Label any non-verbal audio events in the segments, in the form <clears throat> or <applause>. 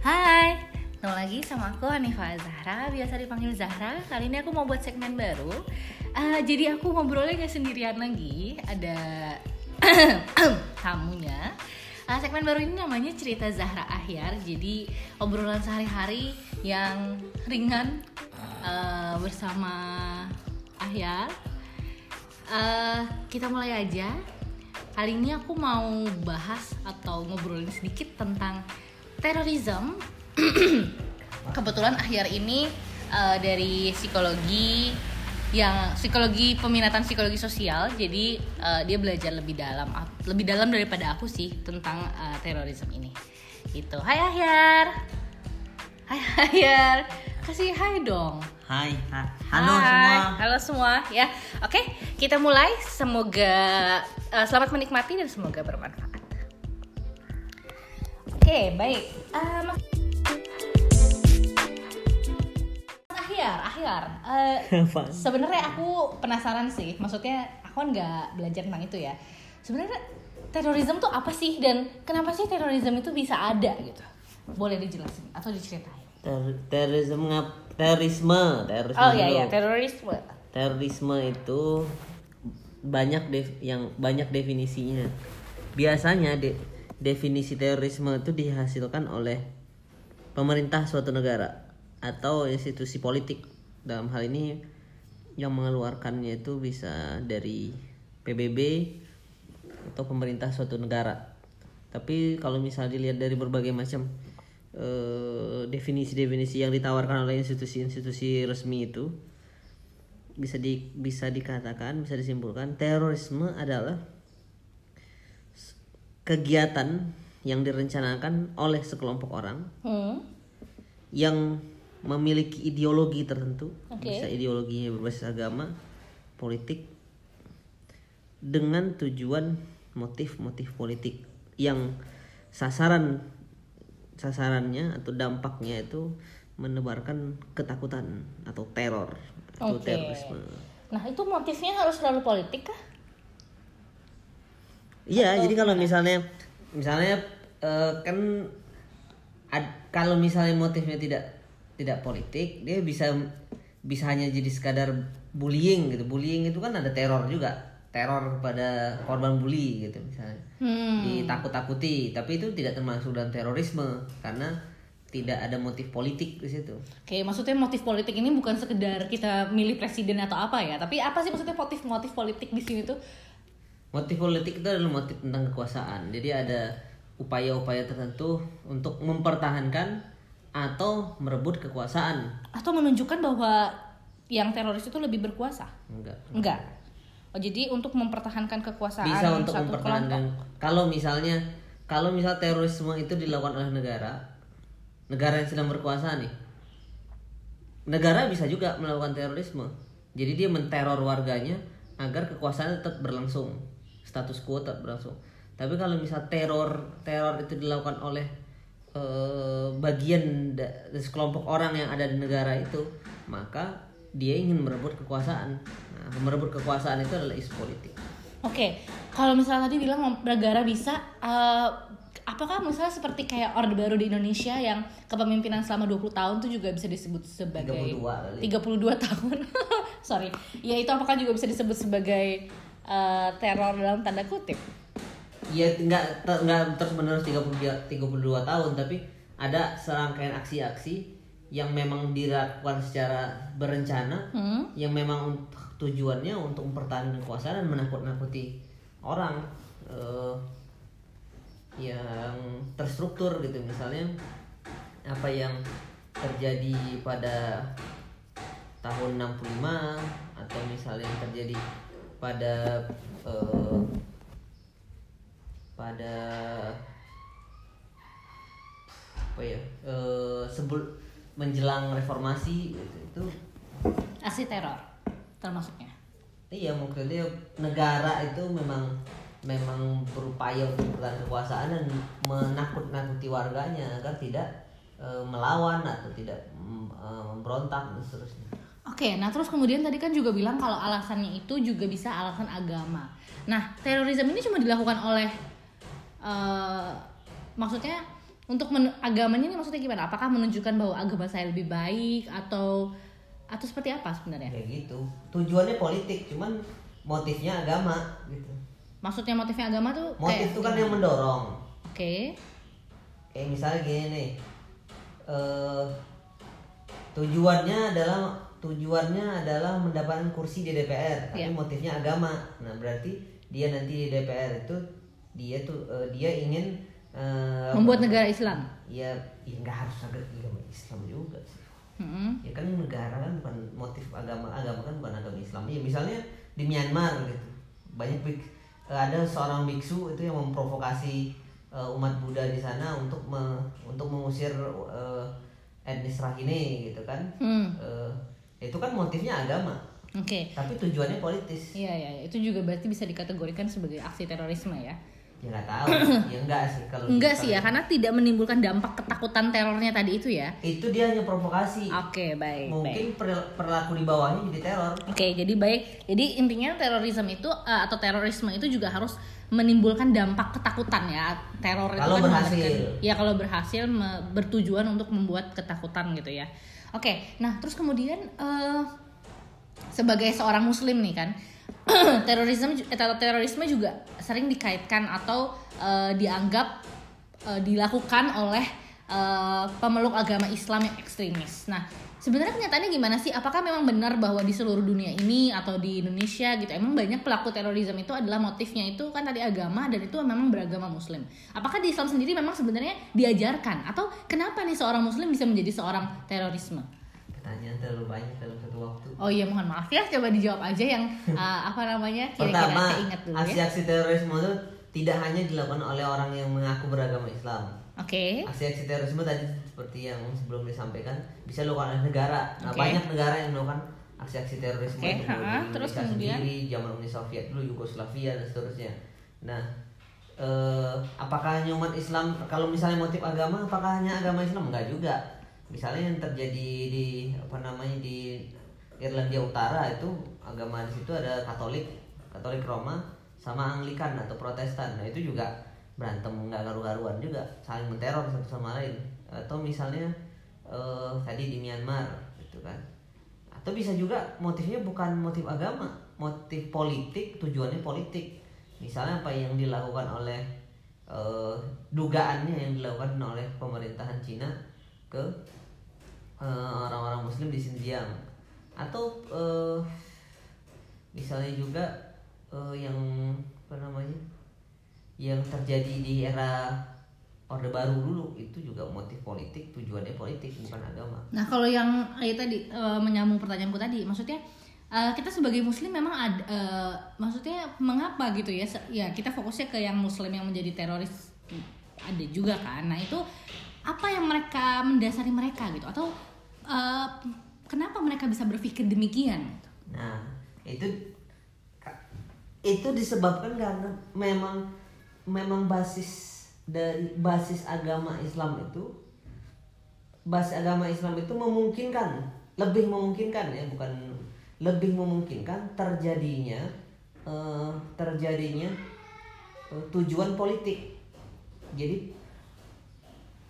Hai, ketemu lagi sama aku Hanifa Zahra, biasa dipanggil Zahra. Kali ini aku mau buat segmen baru. Uh, jadi aku ngobrolnya gak sendirian lagi, ada <coughs> tamunya. Uh, segmen baru ini namanya cerita Zahra Ahyar. Jadi obrolan sehari-hari yang ringan uh, bersama Ahyar. Uh, kita mulai aja. Kali ini aku mau bahas atau ngobrolin sedikit tentang terorisme <clears throat> kebetulan akhir ini uh, dari psikologi yang psikologi peminatan psikologi sosial. Jadi uh, dia belajar lebih dalam lebih dalam daripada aku sih tentang uh, terorisme ini. Gitu. Hai Ahyar. Hai <laughs> Ahyar. Kasih hai dong. Hai, ha halo hai. semua. Halo semua ya. Oke kita mulai. Semoga uh, selamat menikmati dan semoga bermanfaat Oke, baik. Um, akhir, akhir. Uh, Sebenarnya aku penasaran sih. Maksudnya aku kan nggak belajar tentang itu ya. Sebenarnya terorisme tuh apa sih dan kenapa sih terorisme itu bisa ada gitu? Boleh dijelasin atau diceritain? Ter terorisme terorisme, terorisme. Oh iya iya, terorisme. Terorisme itu banyak def yang banyak definisinya. Biasanya de definisi terorisme itu dihasilkan oleh pemerintah suatu negara atau institusi politik. Dalam hal ini yang mengeluarkannya itu bisa dari PBB atau pemerintah suatu negara. Tapi kalau misalnya dilihat dari berbagai macam definisi-definisi yang ditawarkan oleh institusi-institusi resmi itu bisa di bisa dikatakan bisa disimpulkan terorisme adalah kegiatan yang direncanakan oleh sekelompok orang hmm. yang memiliki ideologi tertentu, okay. bisa ideologinya berbasis agama, politik, dengan tujuan motif-motif politik yang sasaran sasarannya atau dampaknya itu menebarkan ketakutan atau teror atau okay. terorisme. Nah itu motifnya harus selalu politik kah? Iya, jadi kalau misalnya misalnya uh, kan ad, kalau misalnya motifnya tidak tidak politik, dia bisa bisa hanya jadi sekadar bullying gitu. Bullying itu kan ada teror juga, teror pada korban bully gitu misalnya. Hmm. Ditakut-takuti, tapi itu tidak termasuk dalam terorisme karena tidak ada motif politik di situ. Oke, maksudnya motif politik ini bukan sekedar kita milih presiden atau apa ya, tapi apa sih maksudnya motif-motif politik di sini tuh? Motif politik itu adalah motif tentang kekuasaan. Jadi ada upaya-upaya tertentu untuk mempertahankan atau merebut kekuasaan. Atau menunjukkan bahwa yang teroris itu lebih berkuasa? Enggak. Enggak. Oh, jadi untuk mempertahankan kekuasaan Bisa untuk satu mempertahankan. kelompok. Kalau misalnya kalau misal terorisme itu dilakukan oleh negara, negara yang sedang berkuasa nih. Negara bisa juga melakukan terorisme. Jadi dia menteror warganya agar kekuasaan tetap berlangsung status quo tetap berlangsung. Tapi kalau misal teror teror itu dilakukan oleh uh, bagian dari sekelompok orang yang ada di negara itu, maka dia ingin merebut kekuasaan. Nah, merebut kekuasaan itu adalah isu politik. Oke, kalau misalnya tadi bilang negara bisa, uh, apakah misalnya seperti kayak Orde Baru di Indonesia yang kepemimpinan selama 20 tahun itu juga bisa disebut sebagai 32 kali. 32 tahun. <laughs> Sorry. Ya itu apakah juga bisa disebut sebagai uh, teror dalam tanda kutip? Ya nggak nggak terus menerus 32 32 tahun tapi ada serangkaian aksi-aksi yang memang dilakukan secara berencana Hmm? yang memang untuk tujuannya untuk mempertahankan kekuasaan dan menakut-nakuti orang eh, yang terstruktur gitu misalnya apa yang terjadi pada tahun 65 atau misalnya yang terjadi pada eh, pada apa ya eh, sebelum menjelang reformasi gitu, itu Aksi teror termasuknya. iya maksudnya negara itu memang memang berupaya untuk mempertahankan kekuasaan dan menakut-nakuti warganya agar tidak eh, melawan atau tidak mm, memberontak dan seterusnya. Oke, nah terus kemudian tadi kan juga bilang kalau alasannya itu juga bisa alasan agama. Nah, terorisme ini cuma dilakukan oleh, eh, maksudnya untuk men- agamanya ini maksudnya gimana? Apakah menunjukkan bahwa agama saya lebih baik atau atau seperti apa sebenarnya? kayak gitu tujuannya politik cuman motifnya agama gitu Maksudnya motifnya agama tuh motif itu kan yang mendorong Oke. kayak misalnya gini nih eh tujuannya adalah tujuannya adalah mendapatkan kursi di DPR tapi Iya. motifnya agama nah berarti dia nanti di DPR itu dia tuh eh, dia ingin eh, Membuat negara Islam. ya ya nggak harus agama Islam juga sih Mm-mm. ya kan negara kan bukan motif agama agama kan bukan agama Islam ya misalnya di Myanmar gitu banyak bik- eh, ada seorang biksu itu yang memprovokasi eh, umat Buddha di sana untuk me- untuk mengusir eh, etnis Rakhine gitu kan Hmm. Eh, itu kan motifnya agama Oke. tapi tujuannya politis Iya, iya, iya. itu juga berarti bisa dikategorikan sebagai aksi terorisme ya. ya nggak tahu <clears throat> ya enggak sih kalau Enggak sih ya, karena tidak menimbulkan dampak ketakutan terornya tadi itu ya. itu dia hanya provokasi Oke, baik, baik. mungkin per- perilaku di bawahnya jadi teror Oke, jadi baik. Jadi intinya terorisme itu eh, atau terorisme itu juga harus menimbulkan dampak ketakutan ya. Teror itu Kalau kan berhasil. ya kalau berhasil bertujuan untuk membuat ketakutan gitu ya. Oke, nah terus kemudian eh, sebagai seorang muslim nih kan, <clears throat> terorisme eh, terorisme juga sering dikaitkan atau eh, dianggap eh, dilakukan oleh eh, pemeluk agama Islam yang ekstremis. Nah, sebenarnya kenyataannya gimana sih? Apakah memang benar bahwa di seluruh dunia ini atau di Indonesia gitu emang banyak pelaku terorisme itu adalah motifnya itu kan tadi agama dan itu memang beragama Muslim. Apakah di Islam sendiri memang sebenarnya diajarkan atau kenapa nih seorang Muslim bisa menjadi seorang terorisme? pertanyaan terlalu banyak dalam satu waktu Oh iya mohon maaf ya coba dijawab aja yang uh, <laughs> apa namanya kira-kira Pertama, ingat dulu ya. aksi-aksi terorisme itu tidak hanya dilakukan oleh orang yang mengaku beragama Islam. Oke. Aksi-aksi terorisme tadi seperti yang sebelum disampaikan bisa dilakukan oleh negara. Nah, Oke. banyak negara yang melakukan aksi-aksi terorisme ha-ha. Di Terus kemudian? sendiri, zaman Uni Soviet dulu, Yugoslavia dan seterusnya. Nah, eh, apakah hanya umat Islam? Kalau misalnya motif agama, apakah hanya agama Islam? Enggak juga. Misalnya yang terjadi di apa namanya di Irlandia Utara itu agama di situ ada Katolik, Katolik Roma sama Anglikan atau Protestan. Nah, itu juga berantem nggak karu-karuan juga, saling menteror satu sama lain. Atau misalnya eh, tadi di Myanmar gitu kan. Atau bisa juga motifnya bukan motif agama, motif politik, tujuannya politik. Misalnya apa yang dilakukan oleh eh, dugaannya yang dilakukan oleh pemerintahan Cina ke eh, orang-orang Muslim di Xinjiang atau eh, misalnya juga eh, yang apa namanya yang terjadi di era Orde Baru dulu itu juga motif politik tujuannya politik bukan agama Nah kalau yang eh, tadi eh, menyambung pertanyaanku tadi, maksudnya eh, kita sebagai muslim memang ada, eh, maksudnya mengapa gitu ya? Se- Ya kita fokusnya ke yang muslim yang menjadi teroris ada juga kan. Nah itu apa yang mereka mendasari mereka gitu? Atau eh, kenapa mereka bisa berpikir demikian? Nah, itu itu disebabkan karena memang memang basis dari basis agama Islam itu basis agama Islam itu memungkinkan lebih memungkinkan ya bukan lebih memungkinkan terjadinya eh, terjadinya eh, tujuan politik. Jadi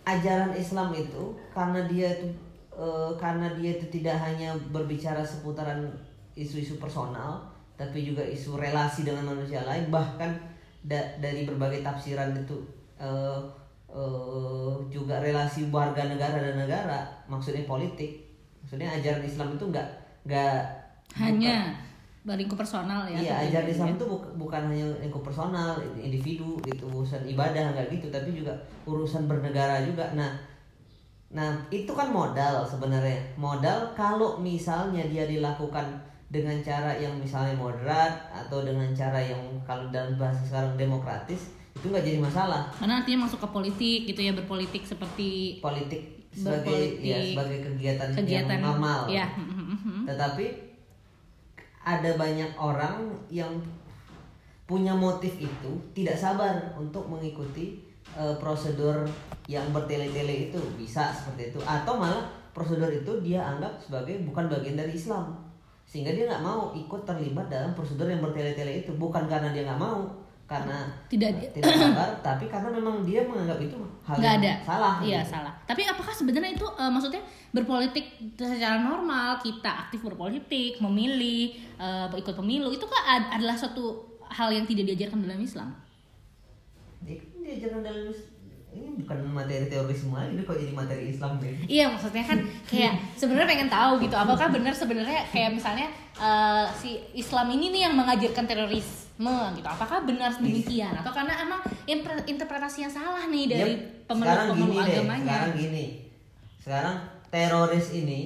ajaran Islam itu karena dia itu eh, karena dia itu tidak hanya berbicara seputaran isu-isu personal tapi juga isu relasi dengan manusia lain bahkan da- dari berbagai tafsiran itu eh, juga relasi warga negara dan negara maksudnya politik maksudnya ajaran Islam itu enggak enggak Hanya berlingkup personal ya? Iya, ajaran Islam ya? itu buk- bukan hanya lingkup personal, individu gitu, urusan ibadah enggak gitu, tapi juga urusan bernegara juga. Nah, nah itu kan modal sebenarnya. Modal kalau misalnya dia dilakukan dengan cara yang misalnya moderat atau dengan cara yang kalau dalam bahasa sekarang demokratis itu nggak jadi masalah. Karena artinya masuk ke politik gitu ya berpolitik seperti Politik sebagai Berpolitik. ya sebagai kegiatan, kegiatan yang normal. Ya. mhm, mhm. Tetapi ada banyak orang yang punya motif itu tidak sabar untuk mengikuti eh, prosedur yang bertele-tele itu bisa seperti itu atau malah prosedur itu dia anggap sebagai bukan bagian dari Islam sehingga dia nggak mau ikut terlibat dalam prosedur yang bertele-tele itu bukan karena dia nggak mau karena Tidak di- tidak melanggar, <coughs> tapi karena memang dia menganggap itu hal nggak yang ada salah. iya gitu. salah tapi apakah sebenarnya itu eh, maksudnya berpolitik secara normal kita aktif berpolitik memilih eh, ikut pemilu itu kan ad- adalah suatu hal yang tidak diajarkan dalam Islam Dia kan diajarkan dalam ini bukan materi terorisme lagi, ini kok jadi materi Islam nih. Iya maksudnya kan <laughs> kayak sebenarnya pengen tahu gitu apakah benar sebenarnya kayak misalnya eh, si Islam ini nih yang mengajarkan terorisme gitu apakah benar demikian atau karena emang interpretasi yang salah nih dari Yep, pemeluk sekarang gini pemeluk deh, agamanya sekarang gini. Sekarang teroris ini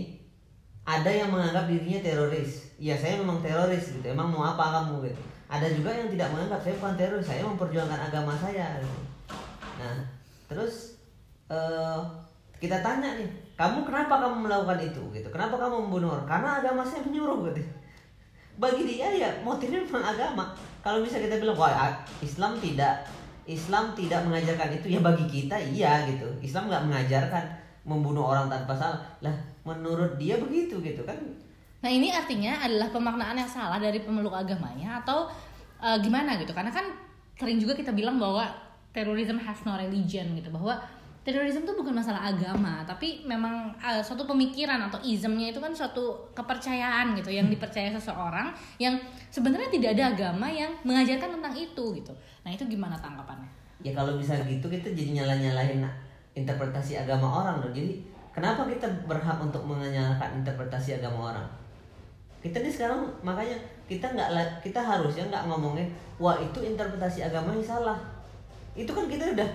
ada yang menganggap dirinya teroris. Ya saya memang teroris gitu. Emang mau apa kamu gitu. Ada juga yang tidak menganggap saya bukan teroris, saya memperjuangkan agama saya. gitu. Nah, terus eh, kita tanya nih, kamu kenapa kamu melakukan itu gitu? Kenapa kamu membunuh orang? Karena agama saya menyuruh gitu. Bagi dia ya motifnya memang agama. Kalau misalnya kita bilang wah a- Islam tidak Islam tidak mengajarkan itu ya bagi kita iya gitu. Islam nggak mengajarkan membunuh orang tanpa salah. Lah menurut dia begitu gitu kan? Nah ini artinya adalah pemaknaan yang salah dari pemeluk agamanya atau eh, gimana gitu? Karena kan sering juga kita bilang bahwa terorisme has no religion gitu bahwa terorisme itu bukan masalah agama tapi memang eh, suatu pemikiran atau ismnya itu kan suatu kepercayaan gitu yang dipercaya seseorang yang sebenarnya tidak ada agama yang mengajarkan tentang itu gitu. Nah itu gimana tanggapannya? Ya kalau bisa gitu kita jadi nyala-nyalahin interpretasi agama orang loh. Jadi kenapa kita berhak untuk menyalahkan interpretasi agama orang? Kita nih sekarang makanya kita nggak kita harusnya nggak ngomongin wah itu interpretasi agamanya salah. Itu kan kita udah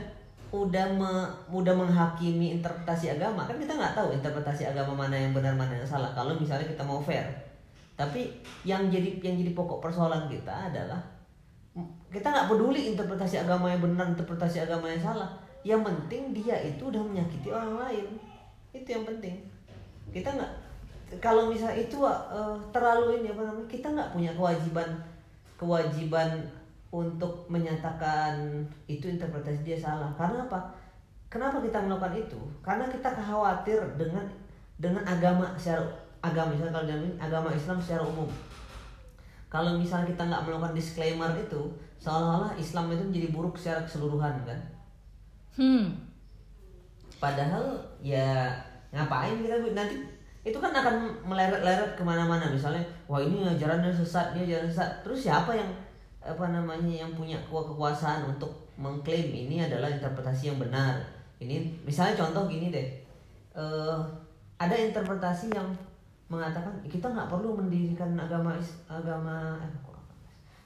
udah me- udah menghakimi interpretasi agama kan kita nggak tahu interpretasi agama mana yang benar mana yang salah. Kalau misalnya kita mau fair. Tapi yang jadi yang jadi pokok persoalan kita adalah kita nggak peduli interpretasi agama yang benar interpretasi agama yang salah. Yang penting dia itu udah menyakiti orang lain. Itu yang penting. Kita nggak kalau misalnya itu eh, terlalu ini apa namanya kita nggak punya kewajiban kewajiban untuk menyatakan itu interpretasi dia salah. Karena apa? Kenapa kita melakukan itu? Karena kita khawatir dengan dengan agama secara agama misalnya kalau dalam agama Islam secara umum. Kalau misalnya kita nggak melakukan disclaimer itu seolah-olah Islam itu menjadi buruk secara keseluruhan kan? Hmm. padahal ya ngapain kita nanti itu kan akan meleret-leret ke mana-mana. Misalnya wah ini ajarannya sesat ini ajaran sesat. Terus siapa yang apa namanya yang punya ke- kekuasaan untuk mengklaim ini adalah interpretasi yang benar. Ini misalnya contoh gini deh. Eh, ada interpretasi yang mengatakan kita nggak perlu mendirikan agama agama eh,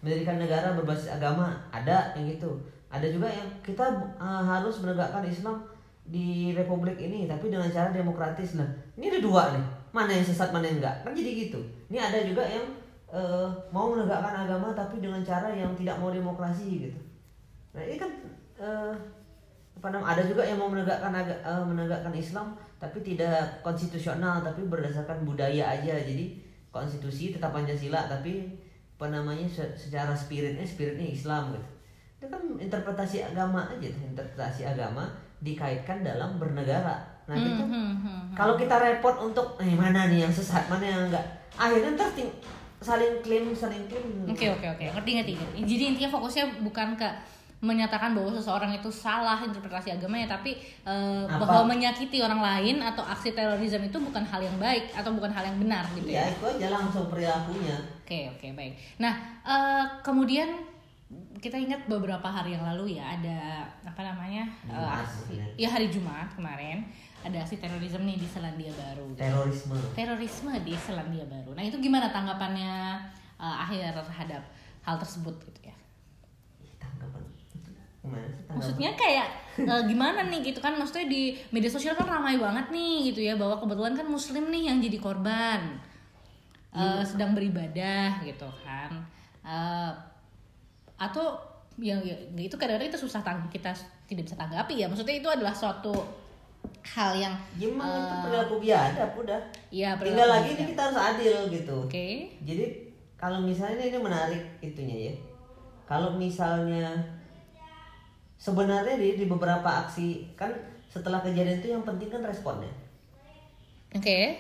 mendirikan negara berbasis agama. Ada yang gitu. Ada juga yang kita eh, harus menegakkan Islam di republik ini tapi dengan cara demokratis lah. Ini ada dua nih. Mana yang sesat mana yang enggak kan jadi gitu. Ini ada juga yang eh, mau menegakkan agama tapi dengan cara yang tidak mau demokrasi gitu. Nah ini kan eh, apa namanya ada juga yang mau menegakkan aga- eh, menegakkan Islam tapi tidak konstitusional tapi berdasarkan budaya aja. Jadi konstitusi tetap Pancasila tapi apa namanya se- secara spiritnya spiritnya Islam gitu. Itu kan interpretasi agama aja interpretasi agama dikaitkan dalam bernegara. Nah Hmm, kita hmm, hmm, kalau kita repot untuk eh mana nih yang sesat mana yang enggak? Akhirnya ntar ting- saling klaim saling klaim Oke oke oke ngerti ngerti. ngerti. Jadi intinya fokusnya bukan ke menyatakan bahwa seseorang itu salah interpretasi agamanya tapi Apa? bahwa menyakiti orang lain atau aksi terorisme itu bukan hal yang baik atau bukan hal yang benar gitu ya ya. itu aja langsung perilakunya Oke oke baik. Nah eh, kemudian kita ingat beberapa hari yang lalu ya ada apa namanya eh, Jumat, aksi maksudnya. ya hari Jumat kemarin ada aksi terorisme nih di Selandia Baru. terorisme Terorisme di Selandia Baru. Nah itu gimana tanggapannya eh, akhir terhadap hal tersebut gitu ya? Ih, tanggapan gimana sih tanggapan Maksudnya kayak eh, gimana nih gitu kan maksudnya di media sosial kan ramai banget nih gitu ya bahwa kebetulan kan muslim nih yang jadi korban Eh, sedang beribadah gitu kan Eh, atau yang ya, itu kadang-kadang itu susah tang kita tidak bisa tanggapi ya maksudnya itu adalah suatu hal yang Ya, emang itu eh, perilaku biadab udah. Ya tinggal lagi ini kita harus adil gitu. Oke. Jadi kalau misalnya ini menarik itunya ya. Kalau misalnya sebenarnya di, di beberapa aksi kan setelah kejadian itu yang penting kan responnya. Oke.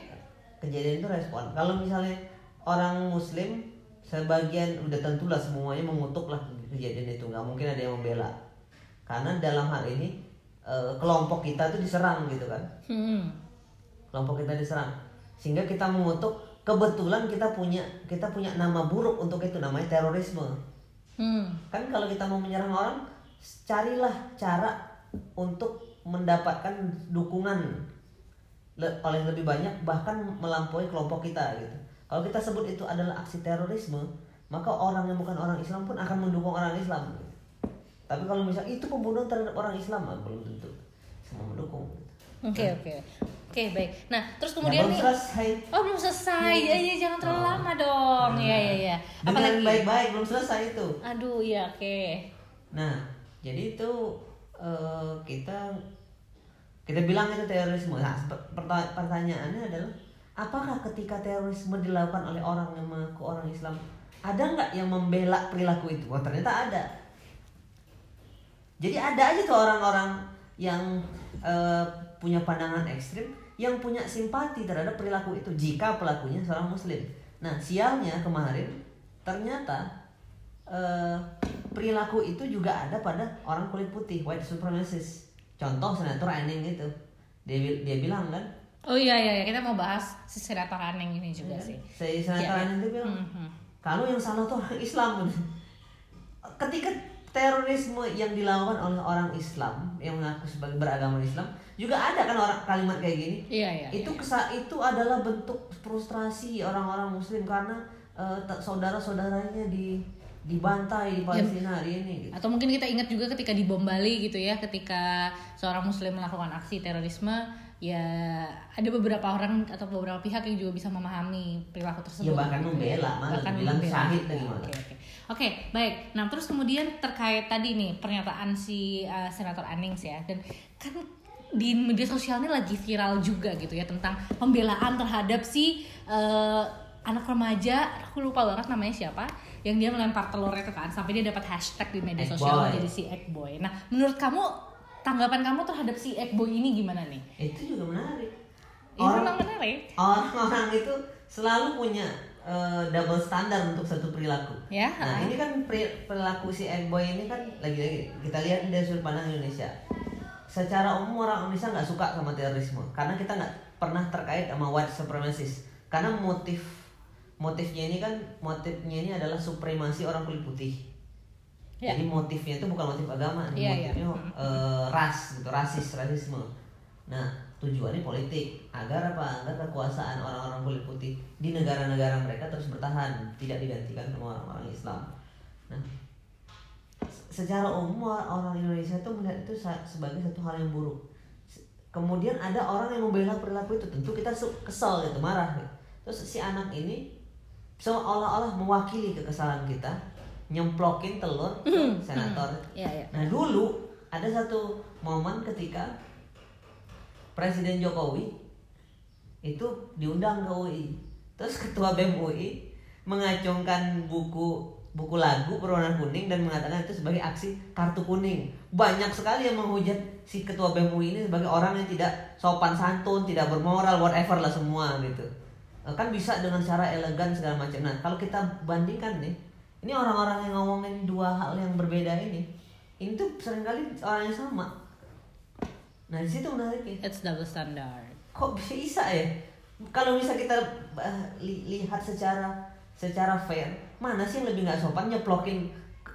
Kejadian itu respon. Kalau misalnya orang muslim sebagian udah tentulah semuanya mengutuk lah kejadian itu. Nggak mungkin ada yang membela. Karena dalam hal ini eh, kelompok kita tuh diserang gitu kan Hmm. kelompok kita diserang sehingga kita mengutuk kebetulan kita punya kita punya nama buruk untuk itu namanya terorisme Hmm. kan kalau kita mau menyerang orang carilah cara untuk mendapatkan dukungan le- oleh lebih banyak bahkan melampaui kelompok kita gitu kalau kita sebut itu adalah aksi terorisme maka orang yang bukan orang Islam pun akan mendukung orang Islam gitu. Tapi kalau misal itu pembunuhan terhadap orang Islam ah, belum tentu semua mendukung. Oke oke oke baik. Nah terus Ya, kemudian belum nih. selesai Oh belum selesai. Ya, ya jangan terlalu Oh. lama dong. Nah, Iya iya iya. dengan Apalagi. baik-baik belum selesai itu Aduh iya oke. Nah, jadi itu eh, kita kita bilang itu terorisme. Nah, pertanyaannya adalah apakah ketika terorisme dilakukan oleh orang yang mengaku orang Islam, ada nggak yang membela perilaku itu? Wah, ternyata ada. Jadi ada aja tuh orang-orang yang eh, punya pandangan ekstrim yang punya simpati terhadap perilaku itu jika pelakunya seorang muslim. Nah, sialnya kemarin ternyata eh, perilaku itu juga ada pada orang kulit putih, white supremacist. Contoh senator Anning itu. Dia dia bilang kan, Oh iya iya iya. kita mau bahas si senator aneh ini juga sih. si senator Iya, Anning itu bilang, Mhm. kalau yang salah tuh orang Islam <laughs> ketika terorisme yang dilakukan oleh orang Islam yang mengaku sebagai beragama Islam juga ada kan orang kalimat kayak gini Iya iya. itu kesa itu adalah bentuk frustrasi orang-orang Muslim karena te- saudara-saudaranya di dibantai di Palestina hari ini gitu. Atau mungkin kita ingat juga ketika di bom Bali gitu ya, ketika seorang muslim melakukan aksi terorisme, ya ada beberapa orang atau beberapa pihak yang juga bisa memahami perilaku tersebut. Ya, bahkan membela, malah Bahkan bilang membela. syahid lagi malah. Oke, oke. Oke, baik. Nah, terus kemudian terkait tadi nih pernyataan si uh, senator Annings ya, dan kan di media sosial ini lagi viral juga gitu ya tentang pembelaan terhadap si uh, anak remaja, aku lupa banget namanya siapa, yang dia melempar telurnya itu kan sampai dia dapat hashtag di media Egg sosial boy. menjadi si egg boy. Nah, menurut kamu tanggapan kamu terhadap si egg boy ini gimana nih? Itu juga menarik. Ini memang menarik, orang-orang itu selalu punya eh, double standar untuk satu perilaku. ya? Nah ini kan peri- perilaku si Boy ini kan lagi-lagi kita lihat dari sudut pandang Indonesia. Secara umum orang Indonesia nggak suka sama terorisme karena kita nggak pernah terkait sama white supremacist. Karena motif motifnya ini kan motifnya ini adalah supremasi orang kulit putih. Ya. Jadi motifnya itu bukan motif agama, iya. motifnya eh, ras, gitu, rasis, rasisme. Nah, tujuannya politik agar apa? Agar kekuasaan orang-orang kulit putih di negara-negara mereka terus bertahan, tidak digantikan sama orang-orang Islam. Nah, se- secara umum orang Indonesia itu melihat itu sebagai satu hal yang buruk. Kemudian ada orang yang membela perilaku itu, tentu kita kesal gitu, marah. Gitu. Terus si anak ini seolah-olah mewakili kekesalan kita, nyemplokin telur ke senator. Iya, iya. Nah dulu ada satu momen ketika Presiden Jokowi itu diundang ke UI. Terus ketua BEM UI mengacungkan buku buku lagu berwarna kuning dan mengatakan itu sebagai aksi kartu kuning. Banyak sekali yang menghujat si ketua BEM UI ini sebagai orang yang tidak sopan santun, tidak bermoral, whatever lah semua gitu. Eh, Kan bisa dengan cara elegan segala macam. Nah, kalau kita bandingkan nih, ini orang-orang yang ngomongin dua hal yang berbeda ini, tuh sering kali orang yang sama. Nah, di situ menariknya It's double standard. kok bisa ya kalau bisa kita eh, li- lihat secara secara fair mana sih yang lebih nggak sopan nyeplokin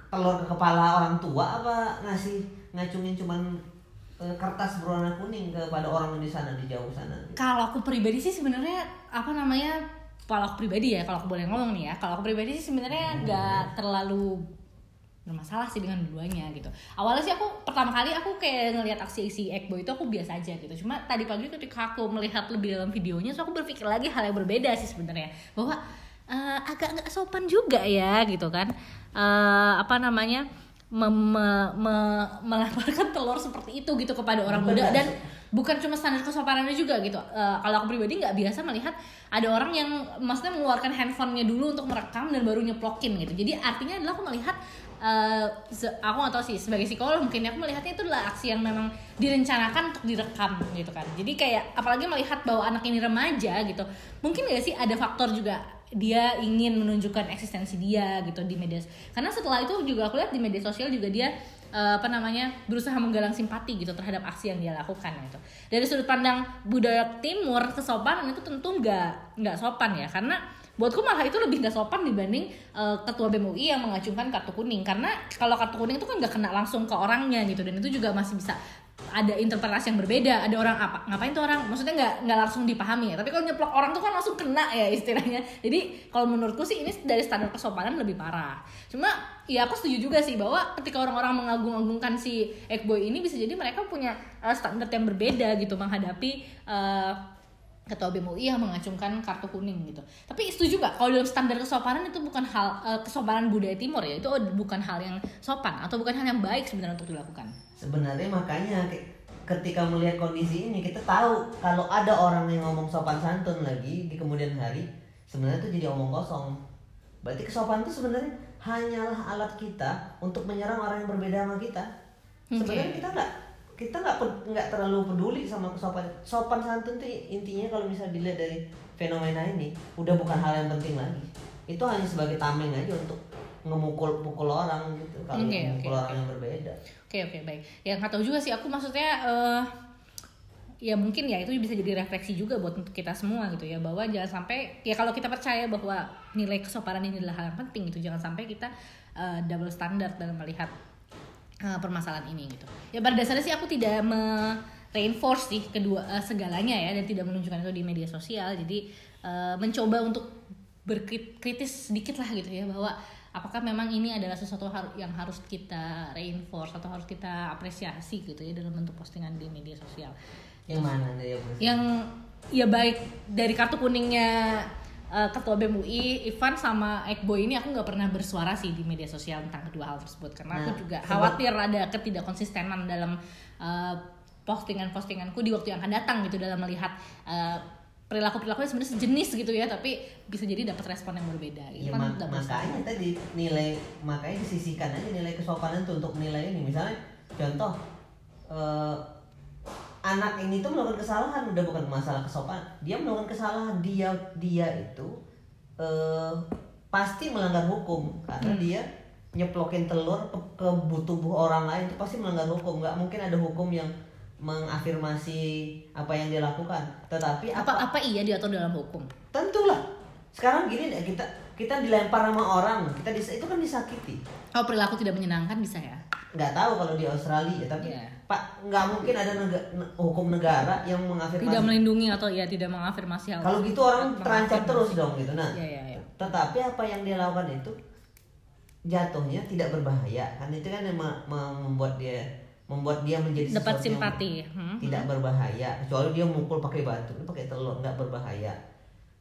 telur ke kepala orang tua apa ngasih ngacungin cuman eh, kertas berwarna kuning kepada orang di sana di jauh sana Kalau aku pribadi sih sebenarnya apa namanya? Kalau aku pribadi ya, kalau aku boleh ngomong nih ya, kalau aku pribadi sih sebenarnya nggak terlalu bermasalah sih dengan keduanya gitu. Awalnya sih aku pertama kali aku kayak ngelihat aksi si Ekbo itu aku biasa aja gitu. Cuma tadi pagi ketika aku melihat lebih dalam videonya, so aku berpikir lagi hal yang berbeda sih sebenarnya bahwa eh, agak nggak sopan juga ya gitu kan. Eh, apa namanya? mem- me- me- melemparkan telur seperti itu gitu kepada orang muda dan bukan cuma standar kesopanannya juga gitu. Eh, kalau aku pribadi nggak biasa melihat ada orang yang maksudnya mengeluarkan handphonenya dulu untuk merekam dan baru nyeplokin gitu. Jadi artinya adalah aku melihat se- aku nggak tahu sih sebagai psikolog mungkin aku melihatnya itu adalah aksi yang memang direncanakan untuk direkam gitu kan. Jadi kayak apalagi melihat bahwa anak ini remaja gitu. Mungkin gak sih ada faktor juga dia ingin menunjukkan eksistensi dia gitu di media karena setelah itu juga aku lihat di media sosial juga dia eh, apa namanya berusaha menggalang simpati gitu terhadap aksi yang dia lakukan gitu dari sudut pandang budaya timur kesopanan itu tentu nggak nggak sopan ya karena buatku malah itu lebih nggak sopan dibanding eh, ketua BEM UI yang mengacungkan kartu kuning. Karena kalau kartu kuning itu kan nggak kena langsung ke orangnya gitu. Dan itu juga masih bisa ada interpretasi yang berbeda. Ada orang apa? Ngapain tuh orang? Maksudnya nggak nggak langsung dipahami ya. Tapi kalau nyeplok orang tuh kan langsung kena ya istilahnya. Jadi kalau menurutku sih ini dari standar kesopanan lebih parah. Cuma ya aku setuju juga sih bahwa ketika orang-orang mengagung-agungkan si Ekboy ini bisa jadi mereka punya uh, standar yang berbeda gitu menghadapi uh, ketua BEM UI yang mengacungkan kartu kuning gitu. Tapi setuju gak kalau dalam standar kesopanan itu bukan hal uh, kesopanan budaya timur ya, itu bukan hal yang sopan atau bukan hal yang baik sebenarnya untuk dilakukan. sebenarnya makanya ke- ketika melihat kondisi ini kita tahu kalau ada orang yang ngomong sopan santun lagi di kemudian hari sebenarnya itu jadi omong kosong berarti kesopanan itu sebenarnya hanyalah alat kita untuk menyerang orang yang berbeda sama kita sebenarnya Oke. kita nggak kita nggak nggak terlalu peduli sama kesopanan sopan santun itu intinya kalau bisa dilihat dari fenomena ini udah bukan hal yang penting lagi. Itu hanya sebagai tameng aja untuk ngemukul pukul orang gitu kalau ngemukul oke, orang yang berbeda. Oke oke baik. Ya nggak tahu juga sih aku maksudnya eh ya mungkin ya itu bisa jadi refleksi juga buat untuk kita semua gitu ya bahwa jangan sampai ya kalau kita percaya bahwa nilai kesopanan ini adalah hal yang penting gitu jangan sampai kita eh, double standard dalam melihat eh, permasalahan ini gitu. Ya pada dasarnya sih aku tidak me reinforce sih kedua eh, segalanya ya dan tidak menunjukkan itu di media sosial. Jadi eh, mencoba untuk berkritis sedikit lah gitu ya bahwa apakah memang ini adalah sesuatu yang harus kita reinforce atau harus kita apresiasi gitu ya dalam bentuk postingan di media sosial. yang mana Yang ya baik dari kartu kuningnya eh, ketua BEM UI Ivan sama Ekboy ini aku nggak pernah bersuara sih di media sosial tentang kedua hal tersebut. Karena aku Nah, juga sebab- khawatir ada ketidakkonsistenan dalam eh, postingan-postinganku di waktu yang akan datang gitu dalam melihat eh, perilaku-perilaku yang sebenarnya sejenis gitu ya tapi bisa jadi dapat respon yang berbeda. Gitu ya kan ma- makanya tadi nilai makanya disisihkan aja nilai kesopanan tuh untuk nilai ini. Misalnya contoh eh, anak ini tuh melakukan kesalahan udah bukan masalah kesopanan dia melakukan kesalahan dia dia itu eh, pasti melanggar hukum. Karena dia nyeplokin telur ke, tubuh orang lain itu pasti melanggar hukum. Nggak mungkin ada hukum yang mengafirmasi apa yang dia lakukan. Tetapi apa apa iya diatur dalam hukum? Tentulah. Sekarang gini deh, kita kita dilempar sama orang, kita dis, itu kan disakiti. kalau perilaku tidak menyenangkan bisa ya Nggak tahu kalau di Australia, tapi Iya. Pak nggak mungkin ada nega- ne- hukum negara yang mengafirmasi. tidak melindungi atau ya tidak mengafirmasi hal Kalau gitu orang terancam terus dong gitu. Nah, Iya, iya, iya. tetapi apa yang dia lakukan itu jatuhnya tidak berbahaya. Kan itu kan yang me- me- membuat dia membuat dia menjadi dapat sesuatu yang simpati Hmm. tidak berbahaya kecuali dia mukul pakai batu pakai telur nggak berbahaya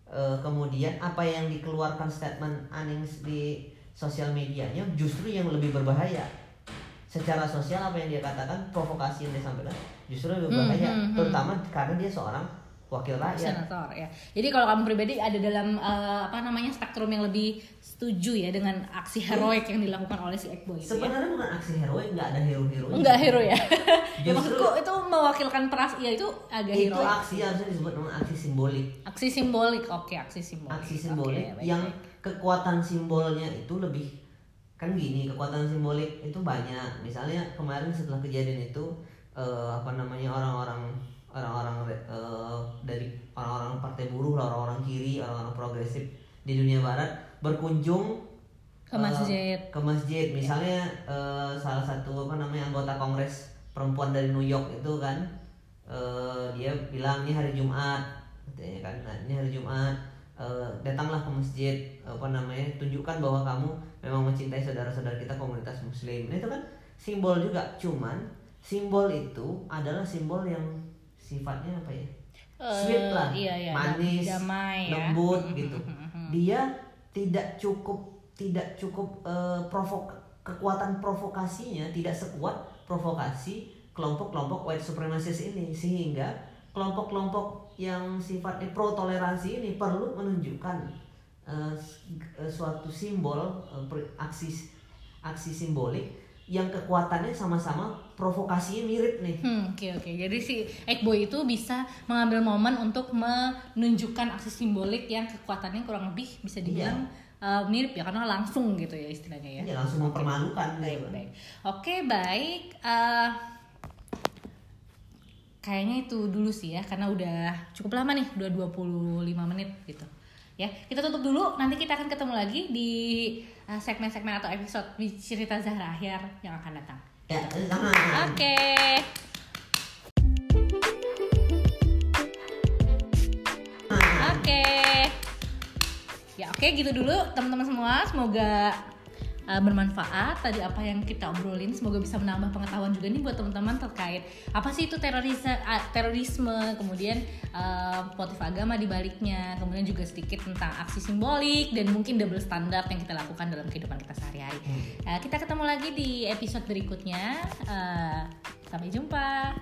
Eh, kemudian apa yang dikeluarkan statement Anings di sosial medianya justru yang lebih berbahaya secara sosial apa yang dia katakan provokasi yang dia sampaikan justru lebih Hmm, berbahaya hmm, hmm. terutama karena dia seorang wakil rakyat senator ya. Jadi kalau kamu pribadi ada dalam eh, apa namanya spektrum yang lebih setuju ya dengan aksi heroik yang dilakukan oleh si Ekboy itu ya. sebenarnya bukan aksi heroik nggak ada hero hero Enggak hero ya. <laughs> ya Justru- maksudku itu mewakilkan peras ya itu agak itu heroik. aksi harusnya disebut dengan aksi simbolik Aksi simbolik. Oke, aksi simbolik. aksi simbolik baik, yang baik. kekuatan simbolnya itu lebih kan gini kekuatan simbolik itu banyak. Misalnya kemarin setelah kejadian itu eh, apa namanya orang-orang orang-orang eh, dari orang-orang partai buruh orang-orang kiri orang-orang progresif di dunia barat berkunjung Ke masjid. ke masjid. Misalnya eh, salah satu apa namanya anggota kongres perempuan dari New York itu kan eh, dia bilang ini hari Jumat katanya kan. Nah, ini hari Jumat eh, datanglah ke masjid apa namanya tunjukkan bahwa kamu memang mencintai saudara-saudara kita komunitas muslim. Nah, itu kan simbol juga. Cuman simbol itu adalah simbol yang sifatnya apa ya? Eh, sweet lah. iya, iya, manis damai ya. lembut Mhm, <laughs> gitu. Mhm. dia tidak cukup tidak cukup eh, provok kekuatan provokasinya tidak sekuat provokasi kelompok-kelompok white supremacist ini. Sehingga kelompok-kelompok yang sifatnya pro toleransi ini perlu menunjukkan eh, eh, suatu simbol eh, per- aksi aksi simbolik yang kekuatannya sama-sama provokasinya mirip nih. Hmm, oke oke. Jadi si Ekboy itu bisa mengambil momen untuk menunjukkan aksi simbolik yang kekuatannya kurang lebih bisa dibilang uh, mirip ya karena langsung gitu ya istilahnya ya. Ya langsung mempermalukan Baik, gitu. baik. Oke, baik. Eh, kayaknya itu dulu sih ya karena udah cukup lama nih, udah 25 menit gitu. Ya, kita tutup dulu. Nanti kita akan ketemu lagi di eh, segmen-segmen atau episode cerita Zahra Ahyar yang akan datang. Ya. Oke. Oke. Ya oke gitu dulu teman-teman semua. Semoga uh, bermanfaat tadi apa yang kita obrolin. Semoga bisa menambah pengetahuan juga nih buat teman-teman terkait apa sih itu terorisme, terorisme, kemudian uh, motif agama di baliknya, kemudian juga sedikit tentang aksi simbolik dan mungkin double standar yang kita lakukan dalam kehidupan kita sehari-hari. Uh, kita ketemu lagi di episode berikutnya. Uh, sampai jumpa.